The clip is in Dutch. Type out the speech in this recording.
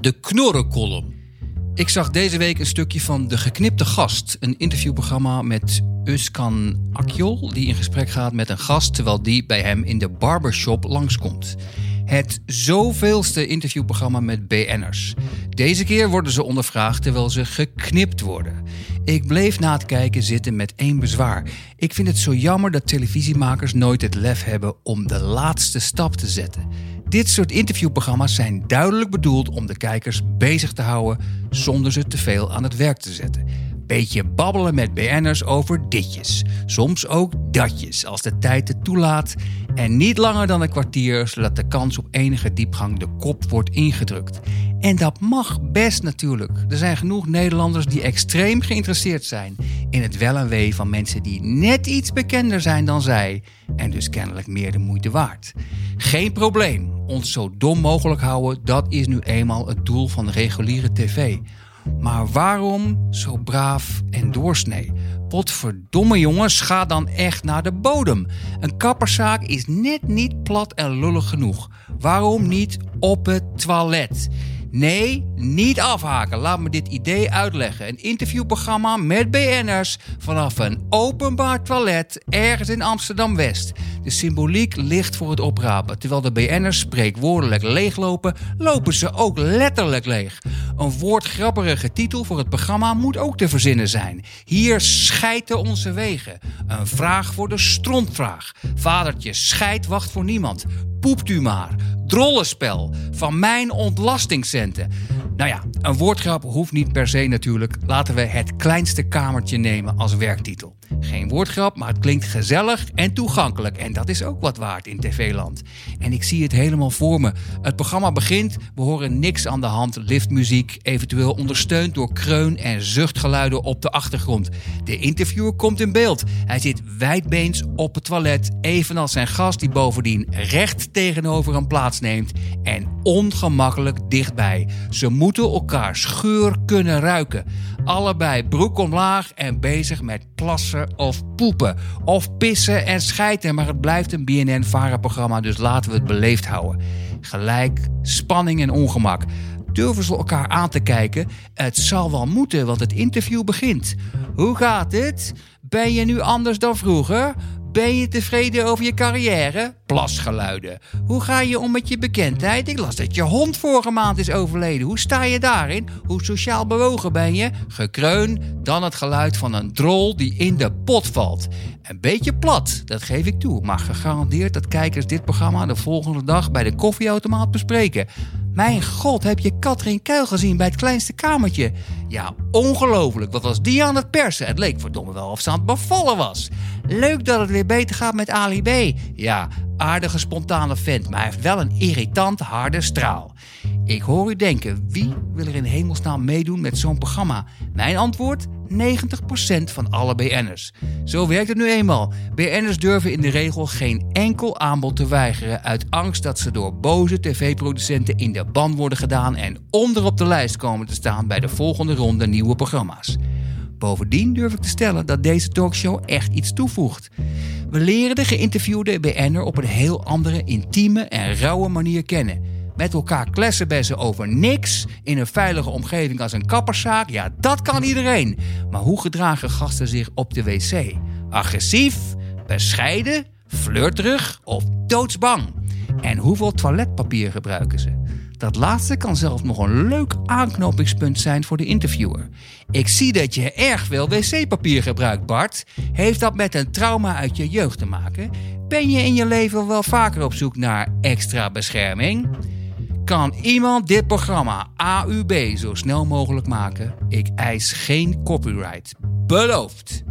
De knorrenkolom. Ik zag deze week een stukje van De Geknipte Gast, een interviewprogramma met Uskan Akjol, die in gesprek gaat met een gast terwijl die bij hem in de barbershop langskomt. Het zoveelste interviewprogramma met BN'ers. Deze keer worden ze ondervraagd terwijl ze geknipt worden. Ik bleef na het kijken zitten met één bezwaar. Ik vind het zo jammer dat televisiemakers nooit het lef hebben om de laatste stap te zetten. Dit soort interviewprogramma's zijn duidelijk bedoeld om de kijkers bezig te houden zonder ze te veel aan het werk te zetten. Beetje babbelen met BN'ers over ditjes, soms ook datjes als de tijd het toelaat en niet langer dan een kwartier zodat de kans op enige diepgang de kop wordt ingedrukt. En dat mag best natuurlijk. Er zijn genoeg Nederlanders die extreem geïnteresseerd zijn in het wel en wee van mensen die net iets bekender zijn dan zij en dus kennelijk meer de moeite waard. Geen probleem, ons zo dom mogelijk houden, dat is nu eenmaal het doel van reguliere tv. Maar waarom zo braaf en doorsnee? Potverdomme jongens, ga dan echt naar de bodem. Een kapperszaak is net niet plat en lullig genoeg. Waarom niet op het toilet? Nee, niet afhaken. Laat me dit idee uitleggen. Een interviewprogramma met BN'ers vanaf een openbaar toilet ergens in Amsterdam-West. De symboliek ligt voor het oprapen. Terwijl de BN'ers spreekwoordelijk leeglopen, lopen ze ook letterlijk leeg. Een woordgrapperige titel voor het programma moet ook te verzinnen zijn. Hier scheiden onze wegen. Een vraag voor de strontvraag. Vadertje, scheid wacht voor niemand. Poept u maar. Drollenspel. Van mijn ontlastingcenten. Nou ja, een woordgrap hoeft niet per se natuurlijk. Laten we het kleinste kamertje nemen als werktitel. Geen woordgrap, maar het klinkt gezellig en toegankelijk. En dat is ook wat waard in tv-land. En ik zie het helemaal voor me. Het programma begint, we horen niks aan de hand. Liftmuziek, eventueel ondersteund door kreun- en zuchtgeluiden op de achtergrond. De interviewer komt in beeld. Hij zit wijdbeens op het toilet, evenals zijn gast die bovendien recht tegenover hem plaatsneemt. En ongemakkelijk dichtbij. Ze moeten elkaar scheur kunnen ruiken. Allebei broek omlaag en bezig met plassen of poepen. Of pissen en schijten. Maar het blijft een BNN-varenprogramma, dus laten we het beleefd houden. Gelijk, spanning en ongemak. Durven ze elkaar aan te kijken? Het zal wel moeten, want het interview begint. Hoe gaat het? Ben je nu anders dan vroeger? Ben je tevreden over je carrière? Plasgeluiden. Hoe ga je om met je bekendheid? Ik las dat je hond vorige maand is overleden. Hoe sta je daarin? Hoe sociaal bewogen ben je? Gekreun, dan het geluid van een drol die in de pot valt. Een beetje plat, dat geef ik toe, maar gegarandeerd dat kijkers dit programma de volgende dag bij de koffieautomaat bespreken. Mijn god, heb je Katrien Kuil gezien bij het kleinste kamertje? Ja, ongelooflijk. Wat was die aan het persen? Het leek verdomme wel of ze aan het bevallen was. Leuk dat het weer beter gaat met Ali B. Ja, aardige spontane vent, maar hij heeft wel een irritant harde straal. Ik hoor u denken, wie wil er in hemelsnaam meedoen met zo'n programma? Mijn antwoord? 90% van alle BN'ers. Zo werkt het nu eenmaal. BN'ers durven in de regel geen enkel aanbod te weigeren uit angst dat ze door boze tv-producenten in de ban worden gedaan en onder op de lijst komen te staan bij de volgende ronde nieuwe programma's. Bovendien durf ik te stellen dat deze talkshow echt iets toevoegt. We leren de geïnterviewde BN'er op een heel andere, intieme en rauwe manier kennen. Met elkaar klessenbessen over niks in een veilige omgeving als een kapperszaak, ja, dat kan iedereen. Maar hoe gedragen gasten zich op de wc? Agressief, bescheiden, flirterig of doodsbang? En hoeveel toiletpapier gebruiken ze? Dat laatste kan zelfs nog een leuk aanknopingspunt zijn voor de interviewer. Ik zie dat je erg veel wc-papier gebruikt, Bart. Heeft dat met een trauma uit je jeugd te maken? Ben je in je leven wel vaker op zoek naar extra bescherming? Kan iemand dit programma AUB zo snel mogelijk maken? Ik eis geen copyright. Beloofd.